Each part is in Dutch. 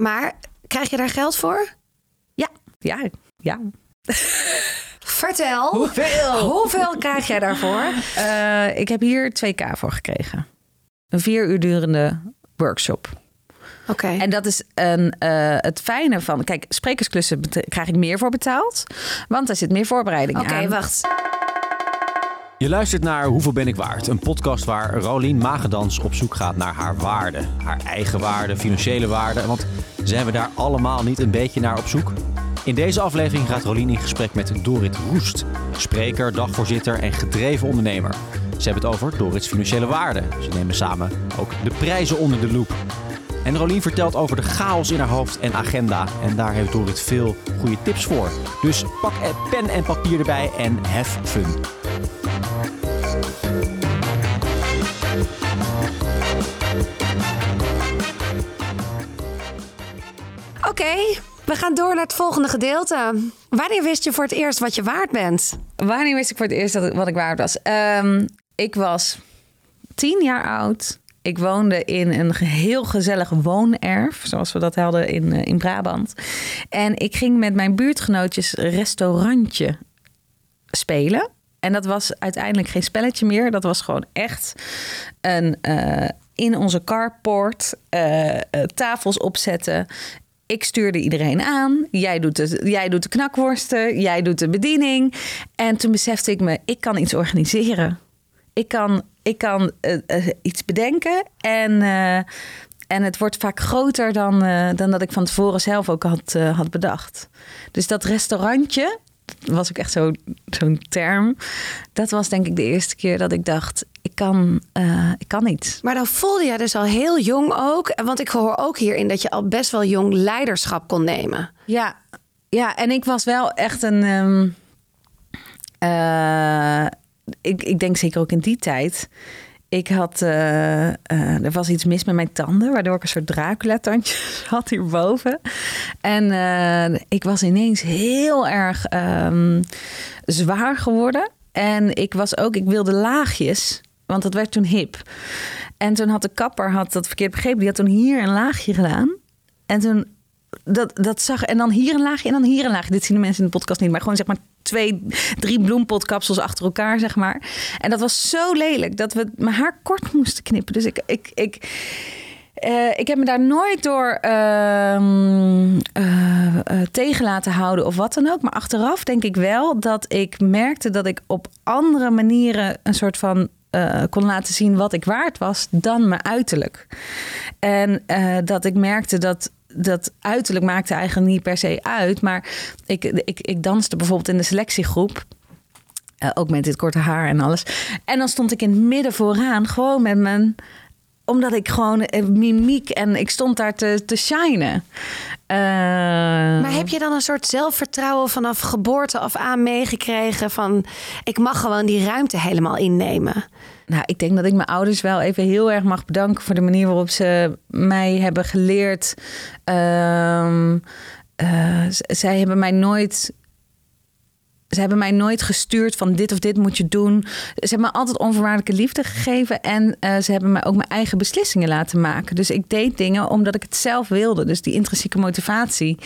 Maar krijg je daar geld voor? Ja, ja, ja. Vertel. Hoeveel? Hoeveel krijg jij daarvoor? Eh, ik heb hier 2k voor gekregen. Een vier uur durende workshop. Oké. En dat is een, eh, het fijne van... Kijk, sprekersklussen krijg ik meer voor betaald. Want daar zit meer voorbereiding Oké, aan. wacht. Je luistert naar Hoeveel ben ik waard? Een podcast waar Rolien Magendans op zoek gaat naar haar waarde. Haar eigen waarde, financiële waarde. Want zijn we daar allemaal niet een beetje naar op zoek? In deze aflevering gaat Rolien in gesprek met Dorit Roest. Spreker, dagvoorzitter en gedreven ondernemer. Ze hebben het over Dorits financiële waarde. Ze nemen samen ook de prijzen onder de loep. En Rolien vertelt over de chaos in haar hoofd en agenda. En daar heeft Dorit veel goede tips voor. Dus pak pen en papier erbij en have fun. Oké, we gaan door naar het volgende gedeelte. Wanneer wist je voor het eerst wat je waard bent? Wanneer wist ik voor het eerst dat wat ik waard was? Ehm, ik was tien jaar oud. Ik woonde in een heel gezellig woonerf, zoals we dat hadden in, eh, in Brabant. En ik ging met mijn buurtgenootjes restaurantje spelen. En dat was uiteindelijk geen spelletje meer. Dat was gewoon echt een eh, in onze carport eh, tafels opzetten. Ik stuurde iedereen aan. Jij doet, de, jij doet de knakworsten. Jij doet de bediening. En toen besefte ik me, ik kan iets organiseren. Ik kan, ik kan eh, eh, iets bedenken. En, eh, en het wordt vaak groter dan, dan dat ik van tevoren zelf ook had, had bedacht. Dus dat restaurantje, dat was ook echt zo- zo'n term. Dat was denk ik de eerste keer dat ik dacht, ik kan, eh, ik kan iets. Maar dan voelde jij dus al heel jong ook. Want ik hoor ook hierin dat je al best wel jong leiderschap kon nemen. Ja, ja, en ik was wel echt een. ehm, eh, ik, ik denk zeker ook in die tijd. Ik had. eh, er was iets mis met mijn tanden, waardoor ik een soort Dracula-tandjes had hierboven. En ik was ineens heel erg ehm, zwaar geworden. En ik was ook, ik wilde laagjes, want dat werd toen hip. En toen had de kapper had dat verkeerd begrepen. Die had toen hier een laagje gedaan. En toen dat, dat zag en dan hier een laagje en dan hier een laagje. Dit zien de mensen in de podcast niet, maar gewoon zeg maar twee, drie bloempotkapsels achter elkaar, zeg maar. En dat was zo lelijk dat we mijn haar kort moesten knippen. Dus ik, ik, ik, eh, ik heb me daar nooit door ehm, eh, eh, tegen laten houden of wat dan ook. Maar achteraf denk ik wel dat ik merkte dat ik op andere manieren een soort van eh, kon laten zien wat ik waard was dan mijn uiterlijk. En eh, dat ik merkte dat dat uiterlijk maakte eigenlijk niet per se uit. Maar ik, ik, ik danste bijvoorbeeld in de selectiegroep. Eh, ook met dit korte haar en alles. En dan stond ik in het midden vooraan, gewoon met mijn omdat ik gewoon eh, mimiek en ik stond daar te, te shinen. Eh, Maar heb je dan een soort zelfvertrouwen vanaf geboorte af aan meegekregen van ik mag gewoon die ruimte helemaal innemen? Nou, ik denk dat ik mijn ouders wel even heel erg mag bedanken voor de manier waarop ze mij hebben geleerd. Ehm, eh, zij hebben mij nooit. Ze hebben mij nooit gestuurd van dit of dit moet je doen. Ze hebben me altijd onvoorwaardelijke liefde gegeven. En eh, ze hebben mij ook mijn eigen beslissingen laten maken. Dus ik deed dingen omdat ik het zelf wilde. Dus die intrinsieke motivatie,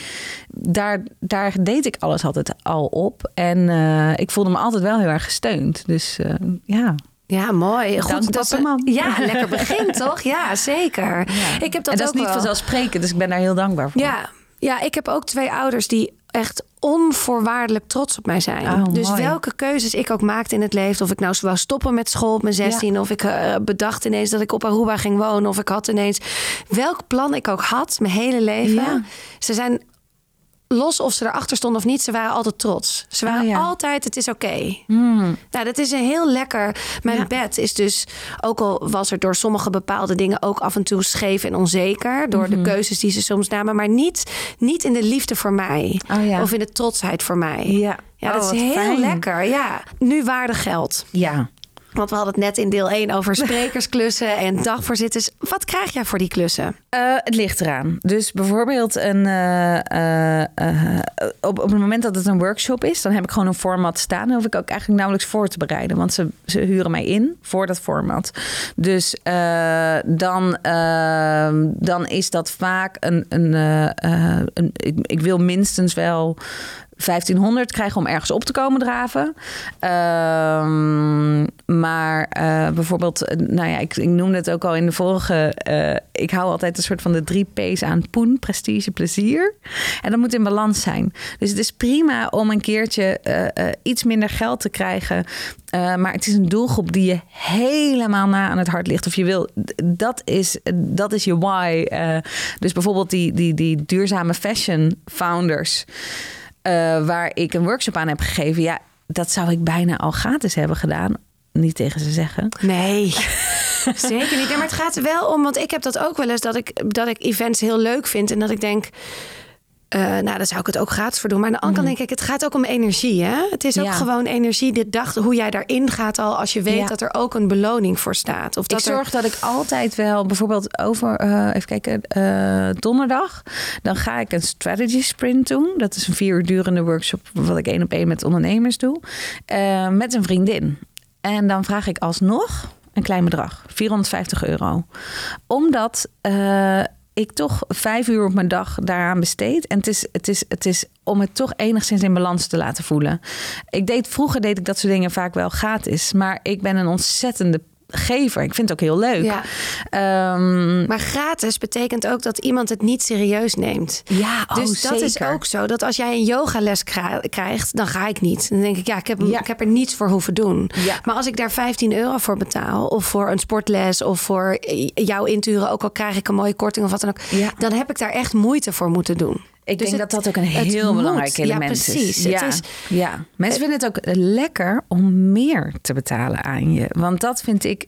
daar, daar deed ik alles altijd al op. En eh, ik voelde me altijd wel heel erg gesteund. Dus eh, ja. Ja, mooi. Goed, papa dat mam. Ja, lekker begin toch? Ja, zeker. Ik heb dat en dat ook is niet wel. vanzelfsprekend, dus ik ben daar heel dankbaar voor. Ja, ja, ik heb ook twee ouders die echt onvoorwaardelijk trots op mij zijn. Oh, dus mooi. welke keuzes ik ook maakte in het leven, of ik nou wou stoppen met school op mijn 16, of ik eh, bedacht ineens dat ik op Aruba ging wonen, of ik had ineens welk plan ik ook had, mijn hele leven. Ja. Ze zijn los of ze erachter stonden of niet, ze waren altijd trots. Ze waren Oh, ja. altijd, het is oké. Nou, dat is een heel lekker. Mijn Ja. bed is dus, ook al was er door sommige bepaalde dingen ook af en toe scheef en onzeker. Door Mhm. de keuzes die ze soms namen. Maar niet, niet in de liefde voor mij. Oh, ja. Of in de trotsheid voor mij. Ja. Ja, Oh, dat is heel fijn. lekker. Ja, nu waarde geld. Ja. Want we hadden het net in deel 1 over sprekersklussen en dagvoorzitters. Wat krijg jij voor die klussen? Uh, het ligt eraan. Dus bijvoorbeeld een, uh, uh, op, op het moment dat het een workshop is, dan heb ik gewoon een format staan. Dan hoef ik ook eigenlijk nauwelijks voor te bereiden. Want ze, ze huren mij in voor dat format. Dus dan, ehm, dan is dat vaak een. een, een ik, ik wil minstens wel 1500 krijgen om ergens op te komen draven. Ehm, maar uh, bijvoorbeeld, eh, nou ja, ik, ik, noemde het ook al in de vorige. Uh, ik hou altijd een soort van de drie P's aan poen, prestige, plezier. En dat moet in balans zijn. Dus het is prima om een keertje iets minder geld te krijgen. maar het is een doelgroep die je helemaal na aan het hart ligt. Of je wil, dat is, dat is je why. dus bijvoorbeeld die, die, die duurzame fashion founders. Uh, waar ik een workshop aan heb gegeven. Ja, dat zou ik bijna al gratis hebben gedaan. Niet tegen ze zeggen. Nee, zeker niet. maar het gaat wel om, want ik heb dat ook wel eens dat ik, dat ik events heel leuk vind. En dat ik denk, uh, nou, daar zou ik het ook gratis voor doen. Maar aan de andere kant mhm. denk ik, het gaat ook om energie. Hè? Het is ook gewoon energie. Dit dag, hoe jij daarin gaat al als je weet dat er ook een beloning voor staat. Of dat ik zorg dat ik altijd wel, bijvoorbeeld over, uh, even kijken, uh, donderdag. Dan ga ik een strategy sprint doen. Dat is een vier uur durende workshop, wat ik één op één met ondernemers doe. met een vriendin. En dan vraag ik alsnog een klein bedrag, 450 euro. Omdat ik toch vijf uur op mijn dag daaraan besteed. En het is, het is, het is om het toch enigszins in balans te laten voelen. Ik deed, vroeger deed ik dat soort dingen vaak wel gratis. Maar ik ben een ontzettende gever. Ik vind het ook heel leuk. Ja. Ehm, maar gratis betekent ook dat iemand het niet serieus neemt. Ja, oh, dus dat is ook zo. Dat als jij een yogales krijgt, dan ga ik niet. Dan denk ik, ja, ik heb, ik heb er niets voor hoeven doen. Ja. Maar als ik daar 15 euro voor betaal, of voor een sportles, of voor jouw inturen, ook al krijg ik een mooie korting of wat dan ook, dan heb ik daar echt moeite voor moeten doen. Ik dus denk dat dat ook een heel belangrijk element ja, precies. is. Ja, is. Ja, mensen vinden het ook lekker om meer te betalen aan je. Want dat vind ik.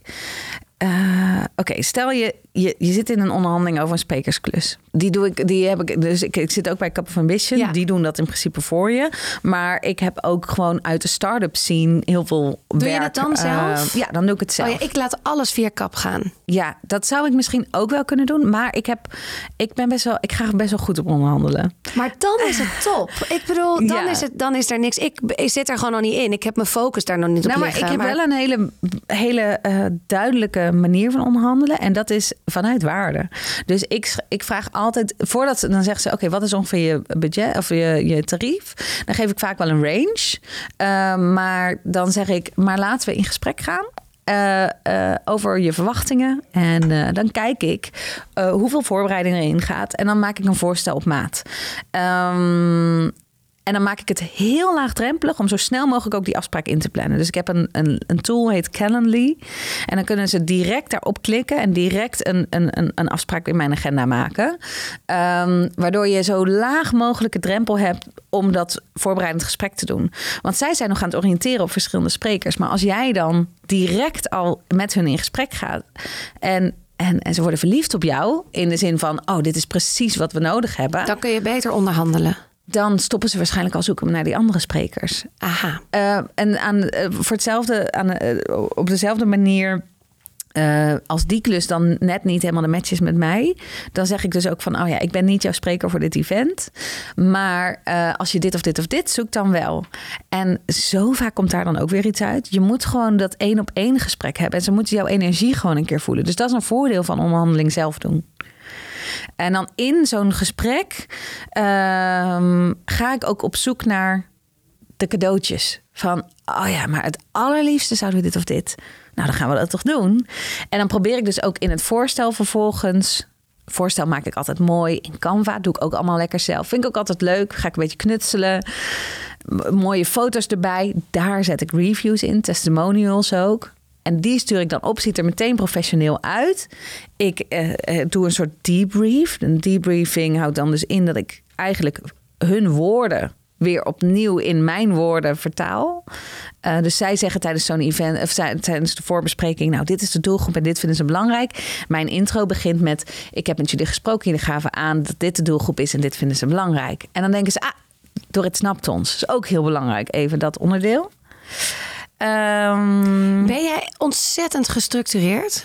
Uh, Oké, stel je, je, je zit in een onderhandeling over een sprekersklus. Die doe ik, die heb ik. Dus ik, ik zit ook bij Cup of Ambition. Ja. Die doen dat in principe voor je. Maar ik heb ook gewoon uit de start-up scene heel veel. Doe werk, je dat dan uh, zelf? Ja, dan doe ik het zelf. Oh ja, ik laat alles via Kap gaan. Ja, dat zou ik misschien ook wel kunnen doen. Maar ik heb, ik ben best wel, ik ga best wel goed op onderhandelen. Maar dan is het top. Ik bedoel, dan ja. is het, dan is er niks. Ik, ik zit er gewoon nog niet in. Ik heb mijn focus daar nog niet op nou, maar liggen. Ik heb maar... wel een hele, hele uh, duidelijke manier van onderhandelen. En dat is vanuit waarde. Dus ik, ik vraag altijd, voordat ze dan zeggen ze: Oké, wat is ongeveer je budget of je, je tarief? Dan geef ik vaak wel een range. Uh, maar dan zeg ik: Maar laten we in gesprek gaan. Uh, uh, over je verwachtingen. En uh, dan kijk ik hoeveel voorbereiding erin gaat. En dan maak ik een voorstel op maat. Um, en dan maak ik het heel laagdrempelig om zo snel mogelijk ook die afspraak in te plannen. Dus ik heb een, een, een tool, heet Calendly. En dan kunnen ze direct daarop klikken en direct een, een, een afspraak in mijn agenda maken. Um, waardoor je zo laag mogelijke drempel hebt om dat voorbereidend gesprek te doen. Want zij zijn nog aan het oriënteren op verschillende sprekers. Maar als jij dan direct al met hun in gesprek gaat en en, en, ze worden verliefd op jou. In de zin van: oh, dit is precies wat we nodig hebben. Dan kun je beter onderhandelen dan stoppen ze waarschijnlijk al zoeken naar die andere sprekers. Aha. Uh, en aan, uh, voor hetzelfde, aan, uh, op dezelfde manier. als die klus dan net niet helemaal de match is met mij, dan zeg ik dus ook van: Oh ja, ik ben niet jouw spreker voor dit event. Maar als je dit of dit of dit zoekt, dan wel. En zo vaak komt daar dan ook weer iets uit. Je moet gewoon dat één op één gesprek hebben. En ze moeten jouw energie gewoon een keer voelen. Dus dat is een voordeel van onderhandeling zelf doen. En dan in zo'n gesprek um, ga ik ook op zoek naar de cadeautjes. Van, oh ja, maar het allerliefste zouden we dit of dit. Nou, dan gaan we dat toch doen. En dan probeer ik dus ook in het voorstel vervolgens voorstel maak ik altijd mooi in Canva. Doe ik ook allemaal lekker zelf. Vind ik ook altijd leuk. Ga ik een beetje knutselen. mooie foto's erbij. Daar zet ik reviews in, testimonials ook. En die stuur ik dan op, ziet er meteen professioneel uit. Ik uh, doe een soort debrief. Een debriefing houdt dan dus in dat ik eigenlijk hun woorden weer opnieuw in mijn woorden vertaal. Uh, dus zij zeggen tijdens zo'n event, of tijdens de voorbespreking, nou, dit is de doelgroep en dit vinden ze belangrijk. Mijn intro begint met: Ik heb met jullie gesproken, jullie gaven aan dat dit de doelgroep is en dit vinden ze belangrijk. En dan denken ze: Ah, door het snapt ons. Dat is ook heel belangrijk, even dat onderdeel. Ehm, Ben jij ontzettend gestructureerd?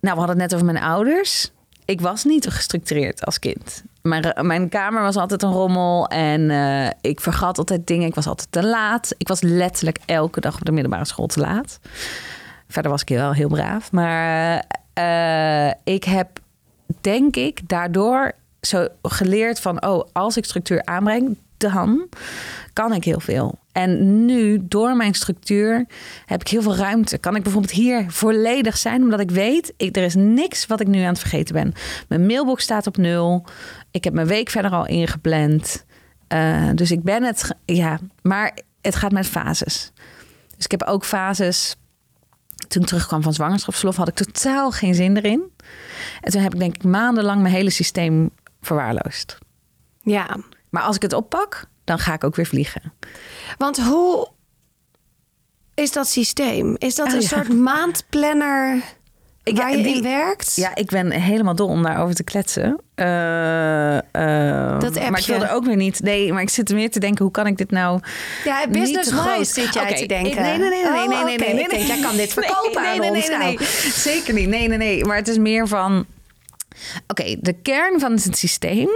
nou, we hadden het net over mijn ouders. Ik was niet gestructureerd als kind. Mijn, mijn kamer was altijd een rommel en eh, ik vergat altijd dingen. Ik was altijd te laat. Ik was letterlijk elke dag op de middelbare school te laat. Verder was ik wel heel braaf. Maar eh, ik heb, denk ik, daardoor zo geleerd van... oh, als ik structuur aanbreng, dan kan ik heel veel. En nu, door mijn structuur, heb ik heel veel ruimte. Kan ik bijvoorbeeld hier volledig zijn, omdat ik weet... Ik, er is niks wat ik nu aan het vergeten ben. Mijn mailbox staat op nul. Ik heb mijn week verder al ingepland. Uh, dus ik ben het... Ja, maar het gaat met fases. Dus ik heb ook fases... Toen ik terugkwam van zwangerschapsverlof had ik totaal geen zin erin. En toen heb ik denk ik maandenlang mijn hele systeem verwaarloosd. Ja. Maar als ik het oppak, dan ga ik ook weer vliegen. Want hoe is dat systeem? Is dat Oh, een ja. soort maandplanner Ik- waar je die- in werkt? Ja, ik ben helemaal dol om daarover te kletsen. Eh, eh, Dat maar ik appje. wilde ook weer niet. Nee, maar ik zit er meer te denken: hoe kan ik dit nou? Ja, business-wise zit jij Oké, te denken. Nee, nee, nee, nee, Oh, nee, nee, nee, nee, denk, jij kan dit verkopen nee, aan nee, nee, ons nee, nou. nee. Zeker niet. Nee, nee, nee. Maar het is meer van. Oké, de kern van het systeem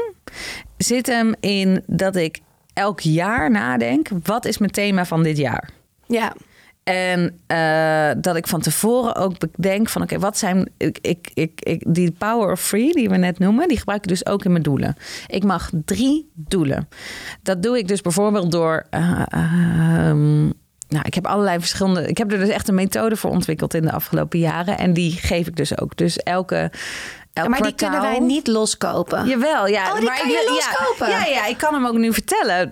zit hem in dat ik elk jaar nadenk: wat is mijn thema van dit jaar? Ja. En eh, dat ik van tevoren ook bedenk van oké, wat zijn ik, ik, ik, ik, die power of free die we net noemen, die gebruik ik dus ook in mijn doelen. Ik mag drie doelen. Dat doe ik dus bijvoorbeeld door. eh, ehm, nou, ik heb allerlei verschillende. Ik heb er dus echt een methode voor ontwikkeld in de afgelopen jaren. En die geef ik dus ook. Dus elke. Maar die kunnen wij niet loskopen. Jawel, ja. Oh, die maar kan ik je loskopen? Ja, ja, ja, ik kan hem ook nu vertellen.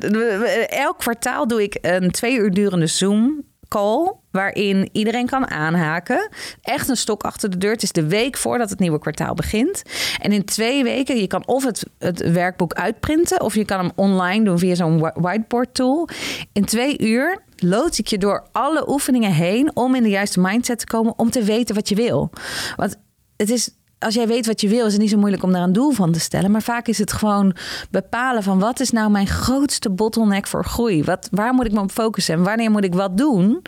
Elk kwartaal doe ik een twee uur durende Zoom call waarin iedereen kan aanhaken. Echt een stok achter de deur. Het is de week voordat het nieuwe kwartaal begint. En in twee weken, je kan of het, het werkboek uitprinten... of je kan hem online doen via zo'n whi- whiteboard tool. In twee uur loods ik je door alle oefeningen heen... om in de juiste mindset te komen, om te weten wat je wil. Want het is als jij weet wat je wil, is het niet zo moeilijk om daar een doel van te stellen. Maar vaak is het gewoon bepalen van wat is nou mijn grootste bottleneck voor groei? Wat, waar moet ik me op focussen? En wanneer moet ik wat doen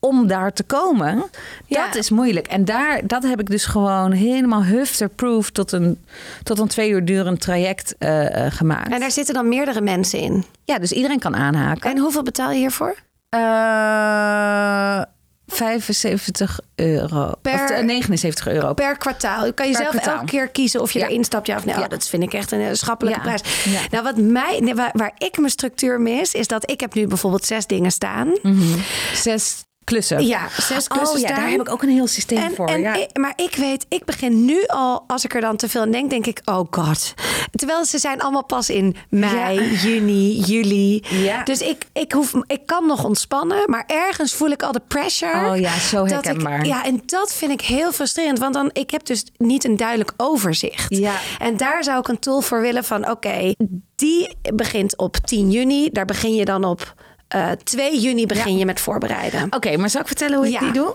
om daar te komen? Ja. Dat is moeilijk. En daar, dat heb ik dus gewoon helemaal hufterproof tot een, tot een twee uur durend traject eh, eh, gemaakt. En daar zitten dan meerdere mensen in. Ja, dus iedereen kan aanhaken. En hoeveel betaal je hiervoor? Eh 75 euro. Per- Of, eh, 79 euro. Per kwartaal. Kan je Per zelf kwartaal. elke keer kiezen of je Ja. erin stapt, ja of nee. Ja. Oh, dat vind ik echt een eh, schappelijke Ja. prijs. Ja. Nou, wat mij, waar, waar ik mijn structuur mis, is dat ik heb nu bijvoorbeeld zes dingen staan. Zes klussen. Ja, zes klussen oh, ja, staan. daar heb ik ook een heel systeem En, voor. en ja. ik- maar ik weet, ik begin nu al, als ik er dan te veel aan denk, denk ik, oh god. Terwijl ze zijn allemaal pas in mei, Ja. juni, juli. Ja. Dus ik, ik, hoef, ik kan nog ontspannen, maar ergens voel ik al de pressure. Oh ja, zo dat herkenbaar. Ik, ja, en dat vind ik heel frustrerend, want dan, ik heb dus niet een duidelijk overzicht. Ja. En daar zou ik een tool voor willen van, oké, die begint op 10 juni, daar begin je dan op eh 2 juni begin je met voorbereiden. Oké, maar zal ik vertellen hoe ik Ja. die doe?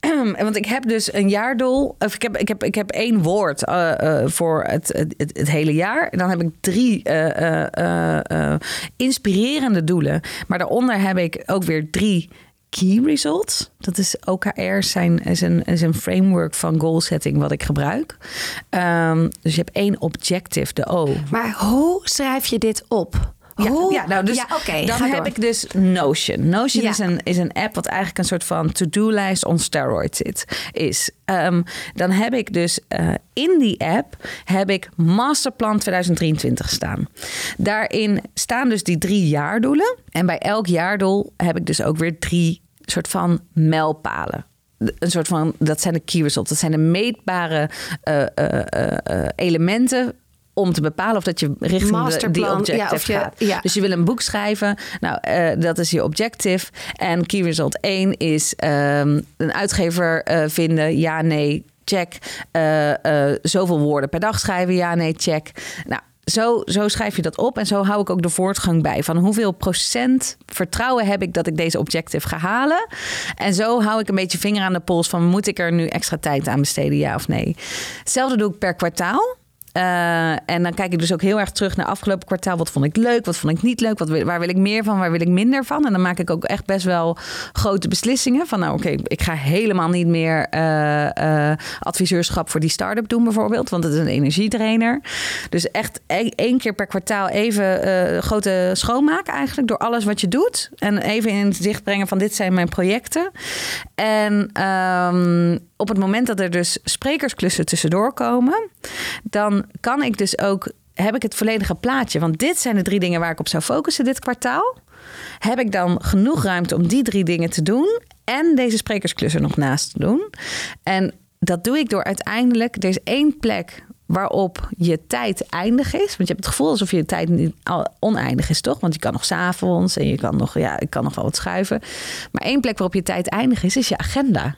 Want ik heb dus een jaardoel. Of ik heb, ik heb, ik heb één woord eh, eh, voor het, het, hele jaar. En dan heb ik drie inspirerende doelen. Maar daaronder heb ik ook weer drie key results. Dat is OKR, zijn, is, een, is een framework van goal setting wat ik gebruik. Ehm, dus je hebt één objective, de O. Maar hoe schrijf je dit op? Ja, Hoe? ja, nou dus Ja, dan heb door. ik dus Notion. Notion Ja. is, een, is een app wat eigenlijk een soort van to-do-lijst on steroids zit, is. Ehm, dan heb ik dus eh, in die app heb ik Masterplan 2023 staan. Daarin staan dus die drie jaardoelen. En bij elk jaardoel heb ik dus ook weer drie soort van mijlpalen een soort van, dat zijn de key results. Dat zijn de meetbare eh, eh, elementen om te bepalen of dat je richting de, die Masterplan, objective ja, of je- gaat. ja. Dus je wil een boek schrijven. Nou, eh, dat is je objective. En key result 1 is ehm, een uitgever eh, vinden. Ja, nee, check. Eh, zoveel woorden per dag schrijven. Ja, nee, check. Nou, zo, zo schrijf je dat op. En zo hou ik ook de voortgang bij. Van hoeveel procent vertrouwen heb ik dat ik deze objective ga halen. En zo hou ik een beetje vinger aan de pols van... moet ik er nu extra tijd aan besteden, ja of nee? Hetzelfde doe ik per kwartaal. Eh, en dan kijk ik dus ook heel erg terug naar afgelopen kwartaal. Wat vond ik leuk, wat vond ik niet leuk, wat, waar wil ik meer van, waar wil ik minder van. En dan maak ik ook echt best wel grote beslissingen. Van nou oké, ik ga helemaal niet meer eh, eh, adviseurschap voor die start-up doen bijvoorbeeld. Want het is een energietrainer. Dus echt e- één keer per kwartaal even grote schoonmaak eigenlijk. Door alles wat je doet. En even in het zicht brengen van dit zijn mijn projecten. En ehm, op het moment dat er dus sprekersklussen tussendoor komen, dan kan ik dus ook, heb ik het volledige plaatje. Want dit zijn de drie dingen waar ik op zou focussen dit kwartaal. Heb ik dan genoeg ruimte om die drie dingen te doen en deze sprekersklussen nog naast te doen? En dat doe ik door uiteindelijk, er is één plek waarop je tijd eindig is. Want je hebt het gevoel alsof je tijd niet oneindig is, toch? Want je kan nog s'avonds en je kan nog, ja, ik kan nog wel wat schuiven. Maar één plek waarop je tijd eindig is, is je agenda.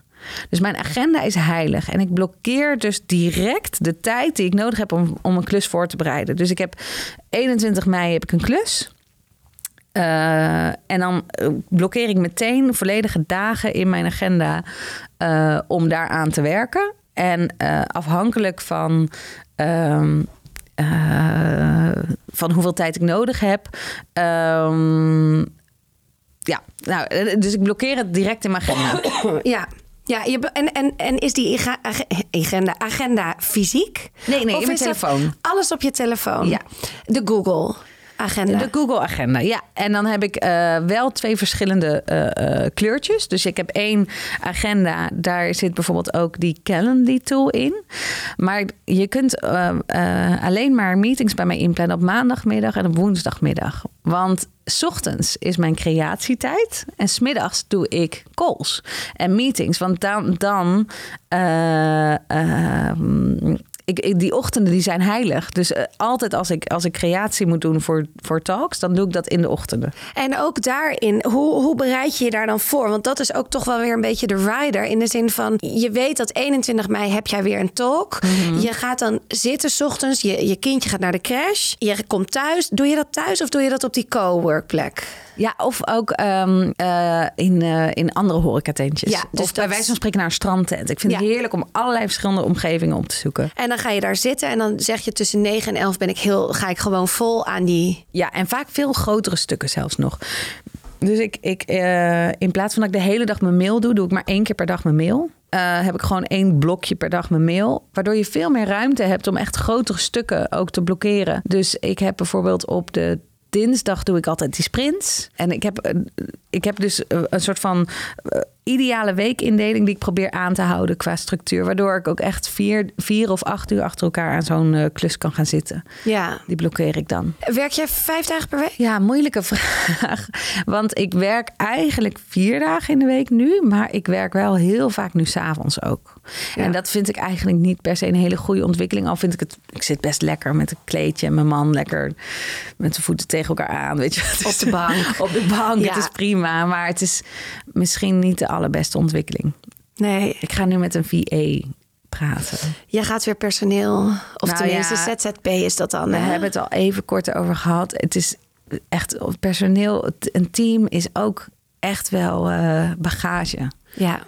Dus mijn agenda is heilig. En ik blokkeer dus direct de tijd die ik nodig heb om, om een klus voor te bereiden. Dus ik heb 21 mei heb ik een klus. Eh, en dan eh, blokkeer ik meteen volledige dagen in mijn agenda eh, om daaraan te werken. En afhankelijk van, ehm, eh, van hoeveel tijd ik nodig heb. ehm, ja, nou, dus ik blokkeer het direct in mijn agenda. Ja. Ja, je, en, en, en is die agenda, agenda fysiek? Nee, nee, Of in mijn dat telefoon. Alles op je telefoon? Ja. De Google De Google Agenda, ja. En dan heb ik eh, wel twee verschillende eh, eh, kleurtjes. Dus ik heb één agenda, daar zit bijvoorbeeld ook die Calendly tool in. Maar je kunt alleen maar meetings bij mij inplannen op maandagmiddag en op woensdagmiddag. Want ochtends is mijn creatietijd en smiddags doe ik calls en meetings. Want dan, dan eh, ehm, ik, ik- die ochtenden die zijn heilig. Dus eh, altijd als ik, als ik creatie moet doen voor, voor talks, dan doe ik dat in de ochtenden. En ook daarin, hoe, hoe bereid je je daar dan voor? Want dat is ook toch wel weer een beetje de rider. In de zin van, je weet dat 21 mei heb jij weer een talk. Mhm. Je gaat dan zitten 's ochtends, je, je kindje gaat naar de crash. Je komt thuis. Doe je dat thuis of doe je dat op die co-workplek? Ja, of ook ehm, eh, in, eh, in andere horecatentjes. Ja, dus of bij wijze van spreken naar een strandtent. Ik vind het heerlijk om allerlei verschillende omgevingen op te zoeken. En dan ga je daar zitten en dan zeg je tussen 9 en 11 ben ik heel, ga ik gewoon vol aan die. Ja, en vaak veel grotere stukken zelfs nog. Dus ik, ik eh, in plaats van dat ik de hele dag mijn mail doe, doe ik maar één keer per dag mijn mail. Heb ik gewoon één blokje per dag mijn mail. Waardoor je veel meer ruimte hebt om echt grotere stukken ook te blokkeren. Dus ik heb bijvoorbeeld op de dinsdag doe ik altijd die sprints. En ik heb, ik heb dus eh, een soort van eh, ideale weekindeling die ik probeer aan te houden qua structuur. Waardoor ik ook echt vier, vier of acht uur achter elkaar aan zo'n eh, klus kan gaan zitten. Ja. Die blokkeer ik dan. Werk jij vijf dagen per week? Ja, moeilijke vraag. Want ik werk eigenlijk vier dagen in de week nu. Maar ik werk wel heel vaak nu s'avonds ook. Ja. En dat vind ik eigenlijk niet per se een hele goede ontwikkeling. Al vind ik het... Ik zit best lekker met een kleedje. En mijn man lekker met zijn voeten tegen elkaar aan. Weet je. Op de bank. Op de bank. Ja. Het is prima. Maar het is misschien niet de allerbeste ontwikkeling. Nee. Ik ga nu met een VA praten. Jij gaat weer personeel. Of Nou tenminste, ja, ZZP is dat dan. We hè? hebben het al even kort over gehad. Het is echt personeel. het- Een team is ook echt wel eh, bagage. Ja.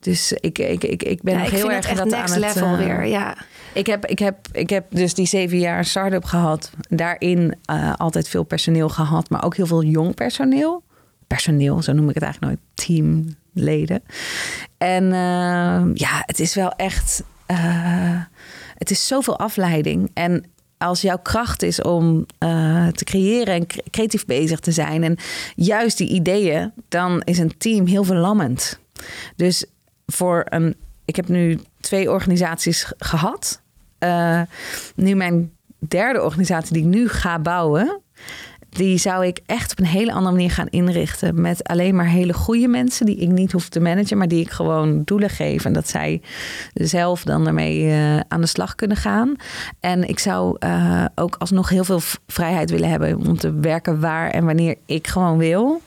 Dus ik, ik, ik, ik ben ja nog ik heel vind erg het echt dat next aan het, level eh, weer. Ja. Ik heb, ik, heb, ik heb dus die zeven jaar start-up gehad. Daarin eh, altijd veel personeel gehad, maar ook heel veel jong personeel. Personeel, zo noem ik het eigenlijk nooit. Teamleden. En eh, ja, het is wel echt. eh, het is zoveel afleiding. En als jouw kracht is om eh, te creëren en cre- creatief bezig te zijn. En juist die ideeën, dan is een team heel verlammend. Dus voor een. Ik heb nu twee organisaties gehad. Eh, nu mijn derde organisatie die ik nu ga bouwen. Die zou ik echt op een hele andere manier gaan inrichten. Met alleen maar hele goede mensen die ik niet hoef te managen, maar die ik gewoon doelen geef. En dat zij zelf dan ermee eh, aan de slag kunnen gaan. En ik zou eh, ook alsnog heel veel vrijheid willen hebben om te werken waar en wanneer ik gewoon wil.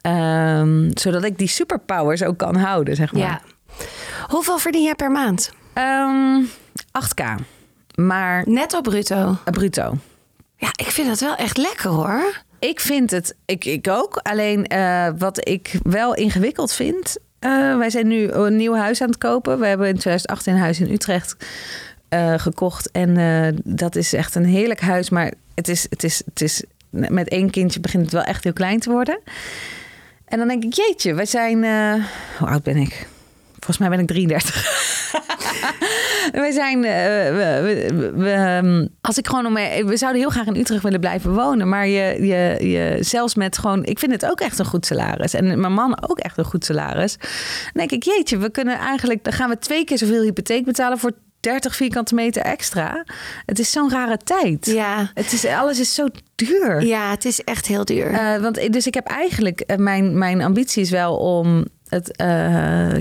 Ehm, zodat ik die superpowers ook kan houden, zeg maar. ja. Hoeveel verdien jij per maand? Ehm, 8k. Maar Netto bruto. bruto. Ja, ik vind dat wel echt lekker hoor. Ik vind het, ik, ik ook. Alleen eh, wat ik wel ingewikkeld vind. eh, wij zijn nu een nieuw huis aan het kopen. We hebben in 2018 een huis in Utrecht eh, gekocht. En dat is echt een heerlijk huis. Maar het is, het, is, het is met één kindje begint het wel echt heel klein te worden. En dan denk ik, jeetje, wij zijn. hoe oud ben ik? Volgens mij ben ik 33. wij zijn. eh, we, we- we, ehm, als ik gewoon om. We zouden heel graag in Utrecht willen blijven wonen. Maar je, je, je, zelfs met gewoon. Ik vind het ook echt een goed salaris. En mijn man ook echt een goed salaris. Dan denk ik, jeetje, we kunnen eigenlijk. Dan gaan we twee keer zoveel hypotheek betalen voor 30 vierkante meter extra. Het is zo'n rare tijd. Ja. Het is, alles is zo duur. Ja, het is echt heel duur. Eh, want dus ik heb eigenlijk, eh, mijn, mijn ambitie is wel om het. eh,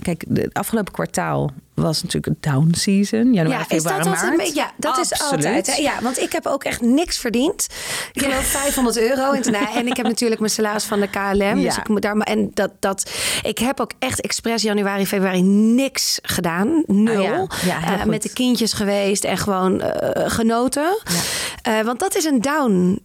kijk, het afgelopen kwartaal was natuurlijk een down season. Januari, ja, is dat februari, altijd een maart. Ja, dat is altijd. hè. Ja, want ik heb ook echt niks verdiend. Ik geloof 500 euro. En, nou, en ik heb natuurlijk mijn salaris van de KLM. Dus Ja. ik moet daar maar. En dat, dat. Ik heb ook echt expres januari, februari niks gedaan. Nul. Ah, ja. Eh, met de kindjes geweest en gewoon eh, genoten. Want dat is een down.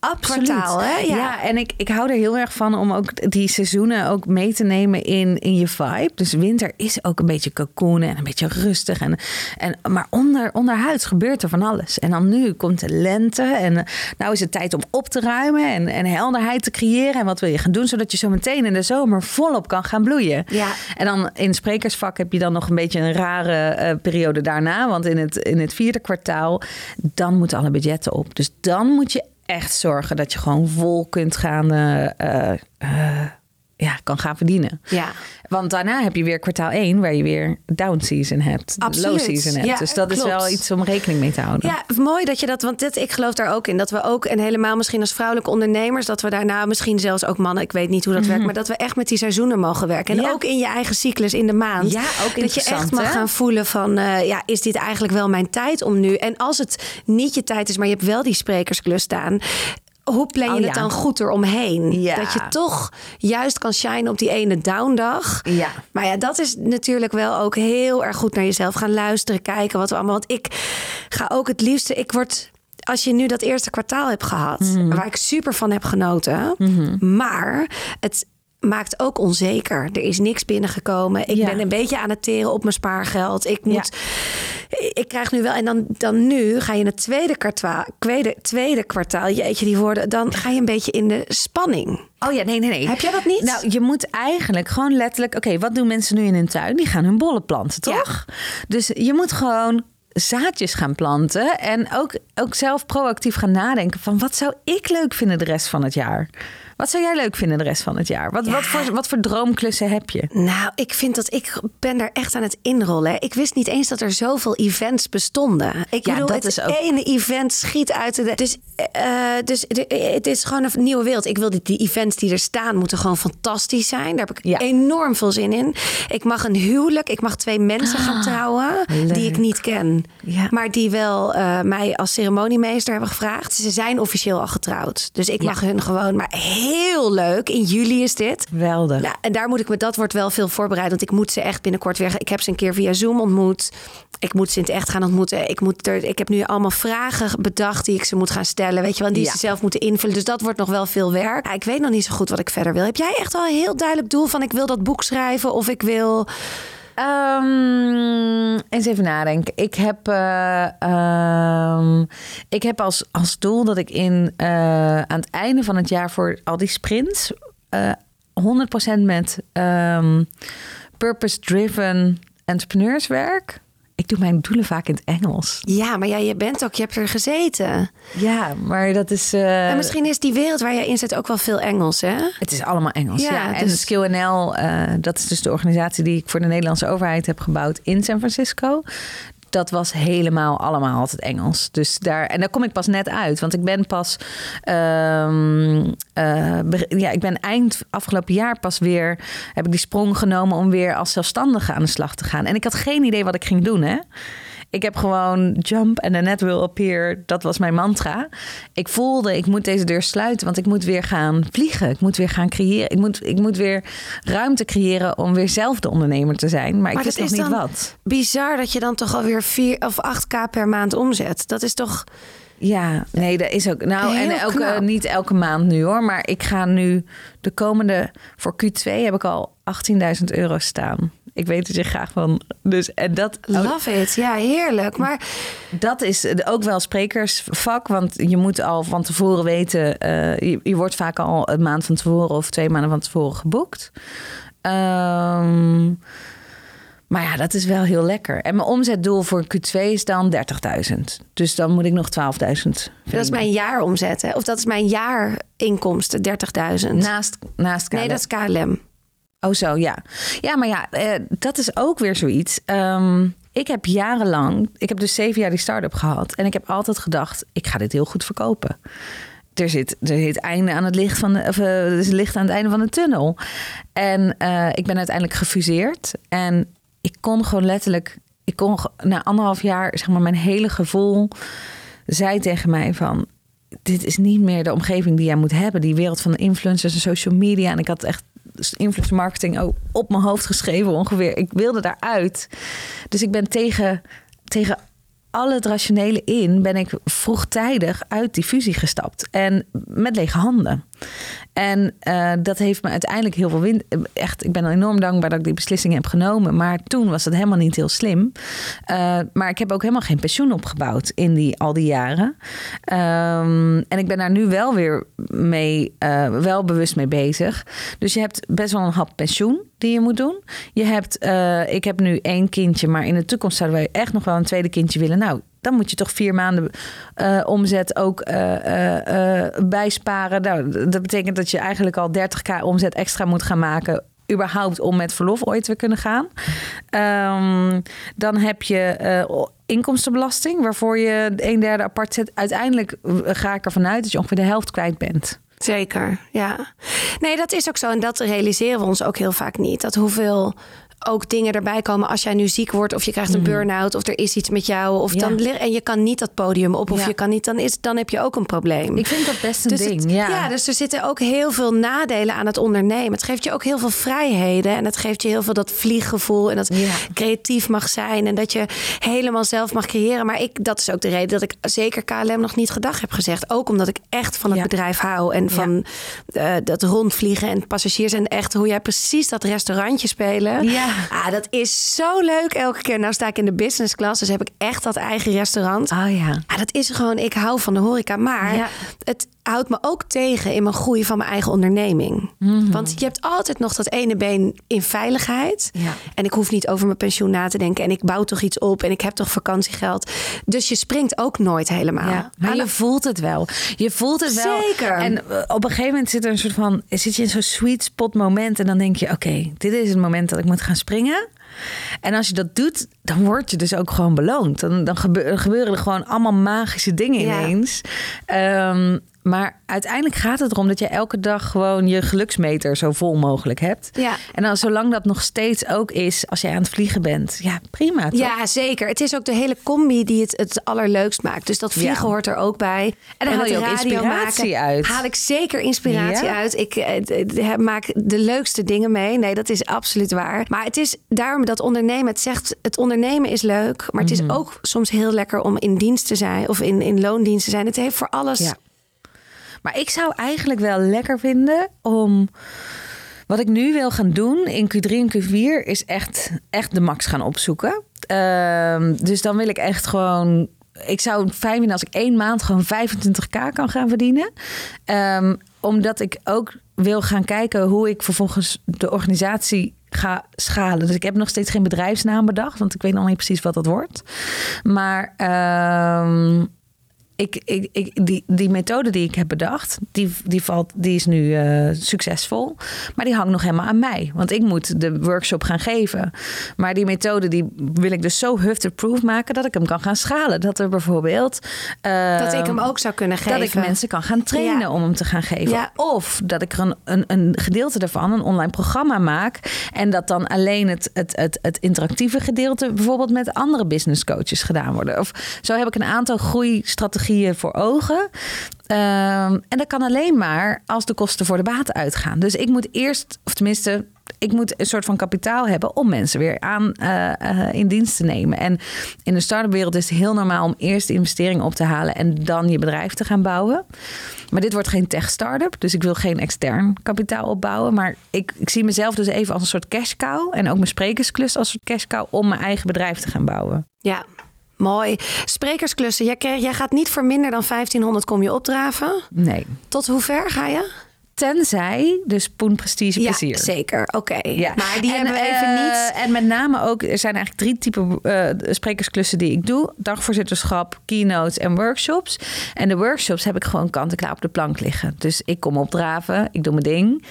Absoluut. Kwartaal, hè? Ja. Ja, en ik, ik hou er heel erg van om ook die seizoenen ook mee te nemen in, in je vibe. Dus winter is ook een beetje cocoonen en een beetje rustig. En, en, maar onder, onderhuids gebeurt er van alles. En dan nu komt de lente en eh, nou is het tijd om op te ruimen en, en helderheid te creëren. En wat wil je gaan doen, zodat je zo meteen in de zomer volop kan gaan bloeien. Ja. En dan in het sprekersvak heb je dan nog een beetje een rare eh, periode daarna. Want in het, in het vierde kwartaal, dan moeten alle budgetten op. Dus dan moet je echt zorgen dat je gewoon vol kunt gaan, eh, eh, eh, ja, kan gaan verdienen. Ja. Want daarna heb je weer kwartaal 1, waar je weer down season hebt, Absoluut. low season hebt. Ja, dus dat is wel iets om rekening mee te houden. Ja, mooi dat je dat, want dit, ik geloof daar ook in. Dat we ook, en helemaal misschien als vrouwelijke ondernemers, dat we daarna misschien zelfs ook mannen, ik weet niet hoe dat werkt, maar dat we echt met die seizoenen mogen werken. En Ja. ook in je eigen cyclus in de maand. Ja, ook Dat je echt mag hè? gaan voelen van, eh, ja, is dit eigenlijk wel mijn tijd om nu? En als het niet je tijd is, maar je hebt wel die sprekersklus staan. Hoe plan je Oh, het ja. dan goed eromheen? Ja. Dat je toch juist kan shinen op die ene downdag. Ja. Maar ja, dat is natuurlijk wel ook heel erg goed naar jezelf gaan luisteren, kijken wat we allemaal. Want ik ga ook het liefste. Ik word. Als je nu dat eerste kwartaal hebt gehad, Mhm. waar ik super van heb genoten, maar het maakt ook onzeker. Er is niks binnengekomen. Ik Ja. ben een beetje aan het teren op mijn spaargeld. Ik moet. Ik krijg nu wel. En dan, dan nu ga je in het tweede kwartaal. Tweede, tweede kwartaal. Jeetje, die woorden. Dan ga je een beetje in de spanning. Oh ja, nee, nee, nee. Heb jij dat niet? Nou, je moet eigenlijk gewoon letterlijk... Oké, wat doen mensen nu in hun tuin? Die gaan hun bollen planten, toch? Dus je moet gewoon zaadjes gaan planten. En ook, ook zelf proactief gaan nadenken van... wat zou ik leuk vinden de rest van het jaar? Wat zou jij leuk vinden de rest van het jaar? Wat, Ja. wat, voor, wat voor droomklussen heb je? Nou, ik vind dat ik ben daar echt aan het inrollen. Ik wist niet eens dat er zoveel events bestonden. Ik Ja, bedoel, dat het is ook- ene event schiet uit de. Dus, eh, dus de- het is gewoon een nieuwe wereld. Ik wil die, die events die er staan moeten gewoon fantastisch zijn. Daar heb ik Ja. enorm veel zin in. Ik mag een huwelijk. Ik mag twee mensen gaan trouwen leuk. die ik niet ken, Ja. maar die wel eh, mij als ceremoniemeester hebben gevraagd. Ze zijn officieel al getrouwd, dus ik mag hun gewoon. Maar heel leuk. In juli is dit. Geweldig. Nou, en daar moet ik me, dat wordt wel veel voorbereid. Want ik moet ze echt binnenkort weer. Ik heb ze een keer via Zoom ontmoet. Ik moet ze in het echt gaan ontmoeten. Ik, moet er, ik heb nu allemaal vragen bedacht die ik ze moet gaan stellen. Weet je wel, en die Ja. ze zelf moeten invullen. Dus dat wordt nog wel veel werk. Ja, ik weet nog niet zo goed wat ik verder wil. Heb jij echt wel een heel duidelijk doel van ik wil dat boek schrijven of ik wil. Ehm, eens even nadenken. Ik heb, eh, ehm, ik heb als, als doel dat ik in, eh, aan het einde van het jaar voor al die sprints eh 100% met ehm, purpose-driven entrepreneurs werk. Ik doe mijn doelen vaak in het Engels. Ja, maar ja, je bent ook, je hebt er gezeten. Ja, maar dat is. eh, en misschien is die wereld waar jij in zit ook wel veel Engels, hè? Het is allemaal Engels. Ja, Ja, en dus- Skill NL, eh, dat is dus de organisatie die ik voor de Nederlandse overheid heb gebouwd in San Francisco. Dat was helemaal allemaal altijd Engels. Dus daar, en daar kom ik pas net uit. Want ik ben pas. ehm, eh, ja, ik ben eind afgelopen jaar pas weer. Heb ik die sprong genomen om weer als zelfstandige aan de slag te gaan. En ik had geen idee wat ik ging doen, hè? Ik heb gewoon jump and the net will appear. Dat was mijn mantra. Ik voelde, ik moet deze deur sluiten, want ik moet weer gaan vliegen. Ik moet weer gaan creëren. Ik moet, ik moet weer ruimte creëren om weer zelf de ondernemer te zijn. Maar, Maar ik wist nog niet wat. Bizar dat je dan toch alweer 4 of 8k per maand omzet. Dat is toch. Ja, nee, dat is ook. Nou, Heel en elke, knap. niet elke maand nu hoor. Maar ik ga nu de komende. Voor Q2 heb ik al 18.000 euro staan. Ik weet dat je graag van. Dus en dat. oh, Love it. Ja, heerlijk. Maar Dat is ook wel sprekersvak, want je moet al van tevoren weten. eh, je, je wordt vaak al een maand van tevoren of twee maanden van tevoren geboekt. Ehm, maar ja, dat is wel heel lekker. En mijn omzetdoel voor Q2 is dan 30.000. Dus dan moet ik nog 12.000. dat is mijn jaaromzet, hè? Of dat is mijn jaarinkomsten, 30.000. Naast, naast nee, KLM. dat is KLM. Oh, zo, ja. Ja, maar ja, eh, dat is ook weer zoiets. Ehm, ik heb jarenlang, ik heb dus zeven jaar die start-up gehad. En ik heb altijd gedacht, ik ga dit heel goed verkopen. Er zit, er zit einde aan het licht van de, of, eh, er is licht aan het einde van de tunnel. En eh, ik ben uiteindelijk gefuseerd. En ik kon gewoon letterlijk, ik kon na anderhalf jaar, zeg maar, mijn hele gevoel zei tegen mij van. Dit is niet meer de omgeving die jij moet hebben. Die wereld van de influencers en social media. En ik had echt influencer marketing ook op mijn hoofd geschreven ongeveer. Ik wilde daaruit. Dus ik ben tegen, tegen al het rationele in... ben ik vroegtijdig uit die fusie gestapt. En met lege handen. En eh, dat heeft me uiteindelijk heel veel wind. Echt, ik ben enorm dankbaar dat ik die beslissing heb genomen. Maar toen was het helemaal niet heel slim. Eh, maar ik heb ook helemaal geen pensioen opgebouwd in die, al die jaren. Ehm, en ik ben daar nu wel weer mee, eh, wel bewust mee bezig. Dus je hebt best wel een hap pensioen die je moet doen. Je hebt, eh, ik heb nu één kindje, maar in de toekomst zouden wij echt nog wel een tweede kindje willen. Nou, dan moet je toch vier maanden eh, omzet ook eh, bijsparen. Nou, dat betekent dat je eigenlijk al 30k omzet extra moet gaan maken. Überhaupt om met verlof ooit te kunnen gaan. Ehm, dan heb je inkomstenbelasting, waarvoor je een derde apart zet. Uiteindelijk ga ik ervan uit dat je ongeveer de helft kwijt bent. Zeker, ja. Nee, dat is ook zo. En dat realiseren we ons ook heel vaak niet. Dat hoeveel ook dingen erbij komen als jij nu ziek wordt of je krijgt een burn-out of er is iets met jou of. Ja. dan en je kan niet dat podium op of Ja. je kan niet dan is dan heb je ook een probleem. Ik vind dat best een dus ding. het- ja. dus er zitten ook heel veel nadelen aan het ondernemen. Het geeft je ook heel veel vrijheden en het geeft je heel veel dat vlieggevoel en dat creatief mag zijn en dat je helemaal zelf mag creëren. Maar ik, dat is ook de reden dat ik zeker KLM nog niet gedag heb gezegd. Ook omdat ik echt van het bedrijf hou en van eh, dat rondvliegen en passagiers en echt hoe jij precies dat restaurantje spelen. Ja. Ah, dat is zo leuk elke keer. Nou sta ik in de business class, dus heb ik echt dat eigen restaurant. Oh ja. Ja, dat is gewoon, ik hou van de horeca. Maar Ja. het houdt me ook tegen in mijn groei van mijn eigen onderneming. Mhm. Want je hebt altijd nog dat ene been in veiligheid. Ja. En ik hoef niet over mijn pensioen na te denken. En ik bouw toch iets op en ik heb toch vakantiegeld. Dus je springt ook nooit helemaal. Ja, maar Aan je de- voelt het wel. Je voelt het wel. Zeker. En eh, op een gegeven moment zit er een soort van... zit je in zo'n sweet spot moment... en dan denk je, oké, dit is het moment dat ik moet gaan springen. En als je dat doet, dan word je dus ook gewoon beloond. Dan, dan gebe- gebeuren er gewoon allemaal magische dingen Ja. ineens. Maar uiteindelijk gaat het erom dat je elke dag gewoon je geluksmeter zo vol mogelijk hebt. Ja. En dan zolang dat nog steeds ook is als jij aan het vliegen bent. Ja, prima toch? Ja, zeker. Het is ook de hele combi die het het allerleukst maakt. Dus dat vliegen Ja. hoort er ook bij. En daar haal je ook inspiratie uit. Haal ik zeker inspiratie Ja. uit. Ik eh, maak de leukste dingen mee. Nee, dat is absoluut waar. Maar het is daarom dat ondernemen. Het zegt, het ondernemen is leuk. Maar het is Mhm. ook soms heel lekker om in dienst te zijn. Of in, in loondienst te zijn. Het heeft voor alles... Ja. Maar ik zou eigenlijk wel lekker vinden om. Wat ik nu wil gaan doen in Q3 en Q4 is echt, echt de max gaan opzoeken. Ehm, dus dan wil ik echt gewoon. Ik zou het fijn vinden als ik één maand gewoon 25k kan gaan verdienen. Ehm, omdat ik ook wil gaan kijken hoe ik vervolgens de organisatie ga schalen. Dus ik heb nog steeds geen bedrijfsnaam bedacht, want ik weet nog niet precies wat dat wordt. Maar ehm, ik, ik, ik, die, die methode die ik heb bedacht, die, die, valt, die is nu eh, succesvol. Maar die hangt nog helemaal aan mij. Want ik moet de workshop gaan geven. Maar die methode die wil ik dus zo hufter-proof maken... dat ik hem kan gaan schalen. Dat er bijvoorbeeld... eh, Dat ik hem ook zou kunnen geven. Dat ik mensen kan gaan trainen Ja. om hem te gaan geven. Ja. Of dat ik er een, een, een gedeelte ervan, een online programma maak. En dat dan alleen het, het, het, het interactieve gedeelte bijvoorbeeld met andere business coaches gedaan worden. Of zo heb ik een aantal groeistrategieën voor ogen. Ehm, en dat kan alleen maar als de kosten voor de baten uitgaan. Dus ik moet eerst, of tenminste, ik moet een soort van kapitaal hebben om mensen weer aan uh, in dienst te nemen. En in de start-up wereld is het heel normaal om eerst de investering op te halen en dan je bedrijf te gaan bouwen. Maar dit wordt geen tech start-up, dus ik wil geen extern kapitaal opbouwen. Maar ik, ik zie mezelf dus even als een soort cash cow en ook mijn sprekersklus als een soort cash cow om mijn eigen bedrijf te gaan bouwen. Ja, Mooi. Sprekersklussen. Jij, jij gaat niet voor minder dan 1500 kom je opdraven? Nee. Tot hoe ver ga je? Tenzij de Spoon Prestige Plezier. Ja, zeker. Oké. Ja. Maar die hebben we uh, even niet... En met name ook, er zijn eigenlijk drie typen uh, sprekersklussen die ik doe. Dagvoorzitterschap, keynotes en workshops. En de workshops heb ik gewoon kant-en-klaar op de plank liggen. Dus ik kom opdraven, ik doe mijn ding.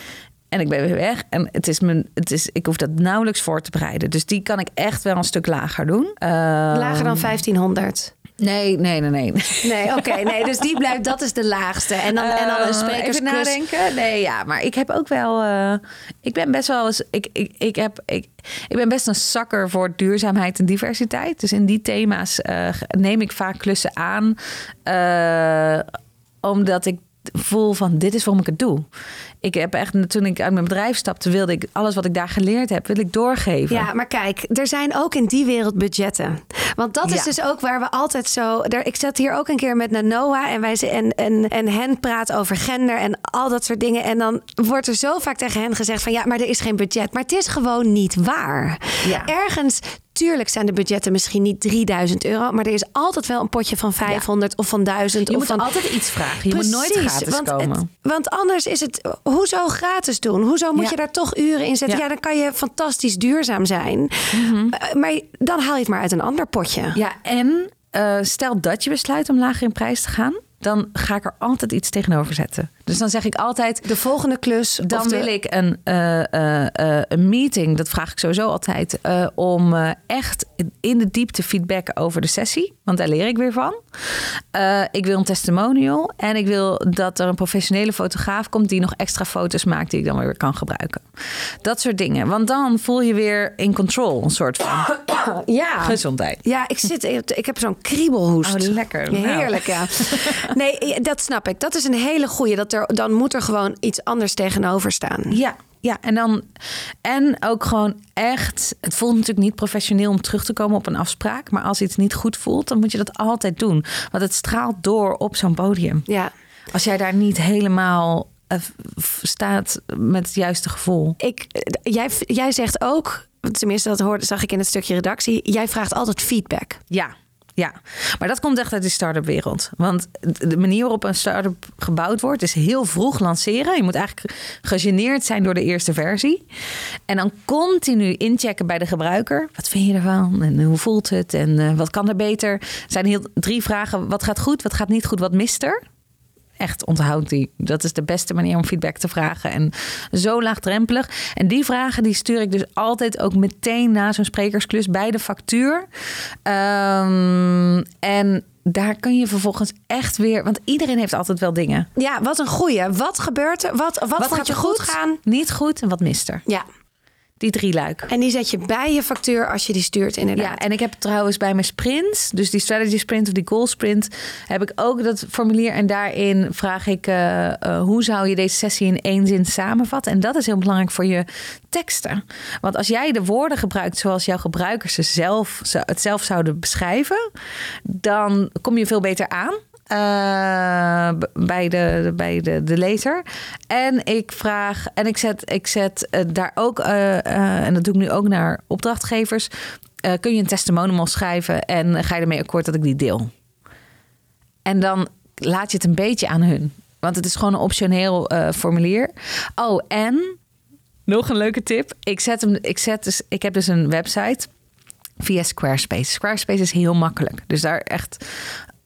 En ik ben weer weg. En het is mijn, het is, ik hoef dat nauwelijks voor te bereiden. Dus die kan ik echt wel een stuk lager doen. Uh, lager dan 1500? Nee, nee, nee, nee. Nee, oké. Okay, nee, dus die blijft, dat is de laagste. En dan, uh, en dan een sprekersklus. Even nadenken. Nee, ja, maar ik heb ook wel... Uh, ik ben best wel eens... Ik, ik, ik, heb, ik, ik ben best een zakker voor duurzaamheid en diversiteit. Dus in die thema's uh, neem ik vaak klussen aan. omdat ik voel van dit is waarom ik het doe. Ik heb echt, toen ik uit mijn bedrijf stapte, wilde ik alles wat ik daar geleerd heb, wil ik doorgeven. Ja, maar kijk, er zijn ook in die wereld budgetten. Want dat is ja. dus ook waar we altijd zo. Er, ik zat hier ook een keer met Noah en wij en, en, en hen praat over gender en al dat soort dingen. En dan wordt er zo vaak tegen hen gezegd van ja, maar er is geen budget. Maar het is gewoon niet waar. Ja. Ergens Tuurlijk zijn de budgetten misschien niet 3000 euro, maar er is altijd wel een potje van 500 ja. of van 1000. Je of moet van... altijd iets vragen. Je Precies, moet nooit gratis want komen. Het, want anders is het, hoezo gratis doen? Hoezo moet Ja. je daar toch uren in zetten? Ja. Ja, dan kan je fantastisch duurzaam zijn. Uh, maar dan haal je het maar uit een ander potje. Ja, en eh, stel dat je besluit om lager in prijs te gaan, dan ga ik er altijd iets tegenover zetten. Dus dan zeg ik altijd, De volgende klus. dan de- wil ik een, eh, eh, eh, een meeting, dat vraag ik sowieso altijd, om echt in de diepte feedbacken over de sessie. Want daar leer ik weer van. Ik wil een testimonial en ik wil dat er een professionele fotograaf komt die nog extra foto's maakt die ik dan weer kan gebruiken. Dat soort dingen. Want dan voel je weer in control, een soort van Ja. gezondheid. Ja, ik, zit, ik heb zo'n kriebelhoest. Oh, lekker. Nou. Heerlijk, ja. Nee, dat snap ik. Dat is een hele goeie. Dat er, dan moet er gewoon iets anders tegenover staan. Ja, ja, en dan en ook gewoon echt. Het voelt natuurlijk niet professioneel om terug te komen op een afspraak, maar als iets niet goed voelt, dan moet je dat altijd doen, want het straalt door op zo'n podium. Ja. Als jij daar niet helemaal eh, staat met het juiste gevoel. Ik, eh, jij, jij zegt ook, tenminste dat hoorde, zag ik in het stukje redactie, jij vraagt altijd feedback. Ja. Ja, maar dat komt echt uit de start-up wereld. Want de manier waarop een start-up gebouwd wordt, is heel vroeg lanceren. Je moet eigenlijk gegeneerd zijn door de eerste versie. En dan continu inchecken bij de gebruiker. Wat vind je ervan? En hoe voelt het? En eh, wat kan er beter? Er zijn heel drie vragen. Wat gaat goed? Wat gaat niet goed? Wat mist er? Echt onthoud die. Dat is de beste manier om feedback te vragen. En zo laagdrempelig. En die vragen die stuur ik dus altijd ook meteen na zo'n sprekersklus bij de factuur. Ehm, en daar kun je vervolgens echt weer... Want iedereen heeft altijd wel dingen. Ja, wat een goeie. Wat gebeurt er? Wat, wat, vond je goed gaan? Niet goed en wat mist er? Ja. Die drie luik. En die zet je bij je factuur als je die stuurt, inderdaad. Ja, en ik heb trouwens bij mijn sprints, dus die strategy sprint of die goal sprint, heb ik ook dat formulier. En daarin vraag ik eh, eh, hoe zou je deze sessie in één zin samenvatten. En dat is heel belangrijk voor je teksten. Want als jij de woorden gebruikt zoals jouw gebruikers ze zelf, ze- het zelf zouden beschrijven, dan kom je veel beter aan. Eh, bij, de, bij de, de lezer. En ik vraag, en ik zet, ik zet eh, daar ook, eh, en dat doe ik nu ook naar opdrachtgevers. kun je een testimonial schrijven en ga je ermee akkoord dat ik die deel? En dan laat je het een beetje aan hun. Want het is gewoon een optioneel formulier. Oh, en nog een leuke tip. Ik, zet hem, ik, zet dus, ik heb dus een website via Squarespace. Squarespace is heel makkelijk. Dus daar echt.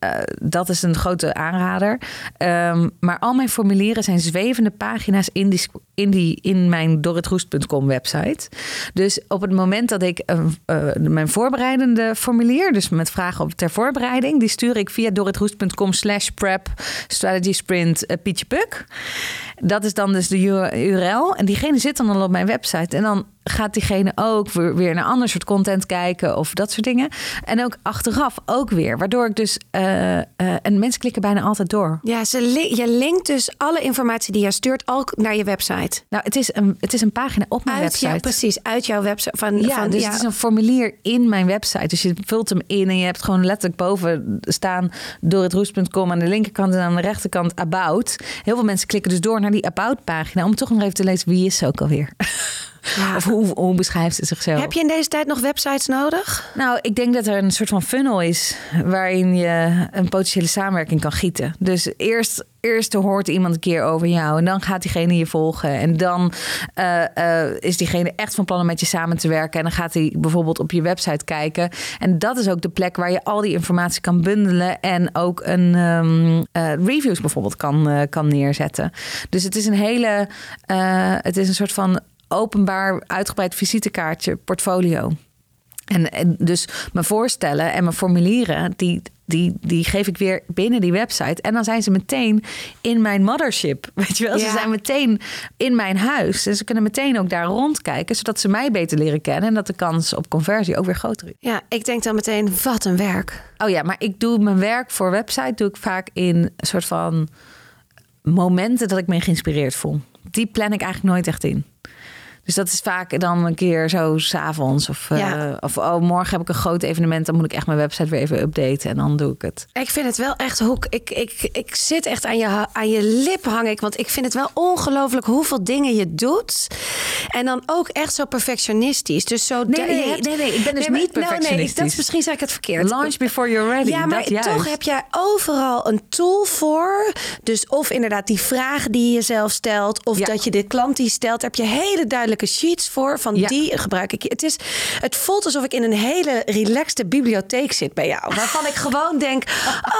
Eh, dat is een grote aanrader. Ehm, maar al mijn formulieren zijn zwevende pagina's in, die, in, die, in mijn dorritroest.com website. Dus op het moment dat ik eh, eh, mijn voorbereidende formulier, dus met vragen op ter voorbereiding, die stuur ik via dorritroest.com slash prep strategy sprint uh, Dat is dan dus de URL. En diegene zit dan al op mijn website. En dan gaat diegene ook weer, naar ander soort content kijken of dat soort dingen. En ook achteraf ook weer. Waardoor ik dus. eh, eh, en mensen klikken bijna altijd door. Ja, ze li- je linkt dus alle informatie die je stuurt al naar je website. Nou, het is een, het is een pagina op mijn Uit website. jou, precies, uit jouw website. Van, Ja, van, dus ja, het is een formulier in mijn website. Dus je vult hem in en je hebt gewoon letterlijk boven staan door het roes.com aan de linkerkant en aan de rechterkant about. Heel veel mensen klikken dus door naar die about pagina om toch nog even te lezen wie is ze ook alweer. Ja. Of hoe, hoe beschrijft ze zichzelf? Heb je in deze tijd nog websites nodig? Nou, ik denk dat er een soort van funnel is waarin je een potentiële samenwerking kan gieten. Dus eerst, eerst hoort iemand een keer over jou en dan gaat diegene je volgen. En dan eh, eh, is diegene echt van plan om met je samen te werken. En dan gaat hij bijvoorbeeld op je website kijken. En dat is ook de plek waar je al die informatie kan bundelen en ook een ehm, eh, reviews bijvoorbeeld kan, kan neerzetten. Dus het is een hele, het is een soort van openbaar uitgebreid visitekaartje portfolio. En, en dus mijn voorstellen en mijn formulieren, die, die, die geef ik weer binnen die website. En dan zijn ze meteen in mijn mothership. Weet je wel, ze zijn meteen in mijn huis. En ze kunnen meteen ook daar rondkijken, zodat ze mij beter leren kennen. En dat de kans op conversie ook weer groter is. Ja, ik denk dan meteen, wat een werk. Oh ja, maar ik doe mijn werk voor website doe ik vaak in een soort van momenten dat ik me geïnspireerd voel. Die plan ik eigenlijk nooit echt in. Dus dat is vaak dan een keer zo s'avonds. Of, eh, of oh, morgen heb ik een groot evenement. Dan moet ik echt mijn website weer even updaten. En dan doe ik het. Ik vind het wel echt hoek. Ik, ik, ik zit echt aan je, aan je lip hang ik. Want ik vind het wel ongelooflijk hoeveel dingen je doet. En dan ook echt zo perfectionistisch. Dus zo Nee, nee, hebt- nee, nee, ik ben dus niet nou, nee, perfectionistisch. dat is misschien zeg ik het verkeerd. Launch before you're ready. Ja, maar dat toch heb jij overal een tool voor. Dus of inderdaad die vragen die je zelf stelt, of Ja. dat je de klant die stelt, heb je hele duidelijke sheets voor. Van Ja. die gebruik ik. Het, is, het voelt alsof ik in een hele relaxte bibliotheek zit bij jou. Waarvan ik gewoon denk: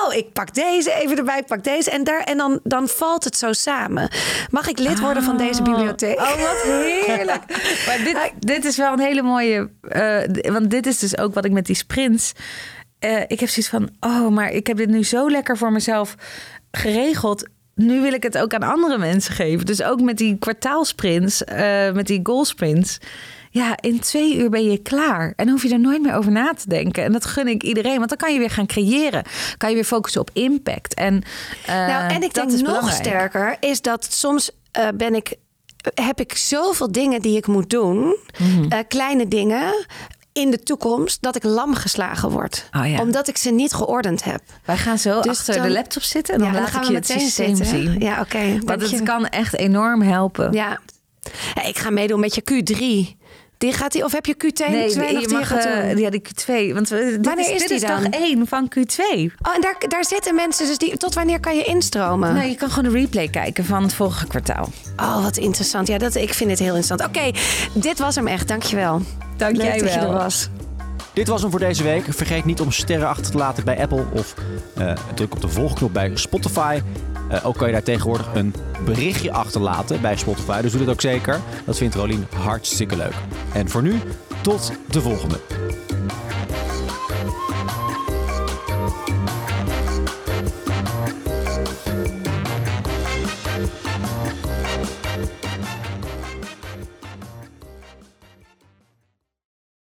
oh, ik pak deze even erbij, ik pak deze. En, daar, en dan, dan valt het zo samen. Mag ik lid worden van deze bibliotheek? Oh, wat heerlijk. maar dit, dit is wel een hele mooie... eh, want dit is dus ook wat ik met die sprints... eh, ik heb zoiets van... Oh, maar ik heb dit nu zo lekker voor mezelf geregeld... Nu wil ik het ook aan andere mensen geven. Dus ook met die kwartaalsprints, eh, met die goalsprints. Ja, in twee uur ben je klaar. En hoef je er nooit meer over na te denken. En dat gun ik iedereen. Want dan kan je weer gaan creëren. Kan je weer focussen op impact. En, eh, nou, en ik dat denk is nog belangrijk. sterker is dat soms eh, ben ik, heb ik zoveel dingen die ik moet doen, Mhm. kleine dingen. In de toekomst dat ik lam geslagen word. Oh ja. Omdat ik ze niet geordend heb. Wij gaan zo Dus achter dan- de laptop zitten en dan Ja, laat gaan ik we je het systeem zitten. zien. Ja, oké. Want dank het je. kan echt enorm helpen. Ja. Ja, Ik ga meedoen met je Q3. Die gaat die, of heb je Q2 Nee, twee nog je mag, gaat eh, ja, die Q2. Want we, dit Wanneer is, dit is dag 1 van Q2. Oh, en daar, daar zitten mensen dus die. Tot wanneer kan je instromen? Nou, je kan gewoon de replay kijken van het vorige kwartaal. Oh, wat interessant. Ja, dat, ik vind het heel interessant. Oké, dit was hem echt. Dankjewel. Dank Leuk jij dat je wel. er was. Dit was hem voor deze week. Vergeet niet om sterren achter te laten bij Apple of eh, druk op de volgknop bij Spotify. Eh, ook kan je daar tegenwoordig een berichtje achterlaten bij Spotify. Dus doe dat ook zeker. Dat vindt Rolien hartstikke leuk. En voor nu, tot de volgende.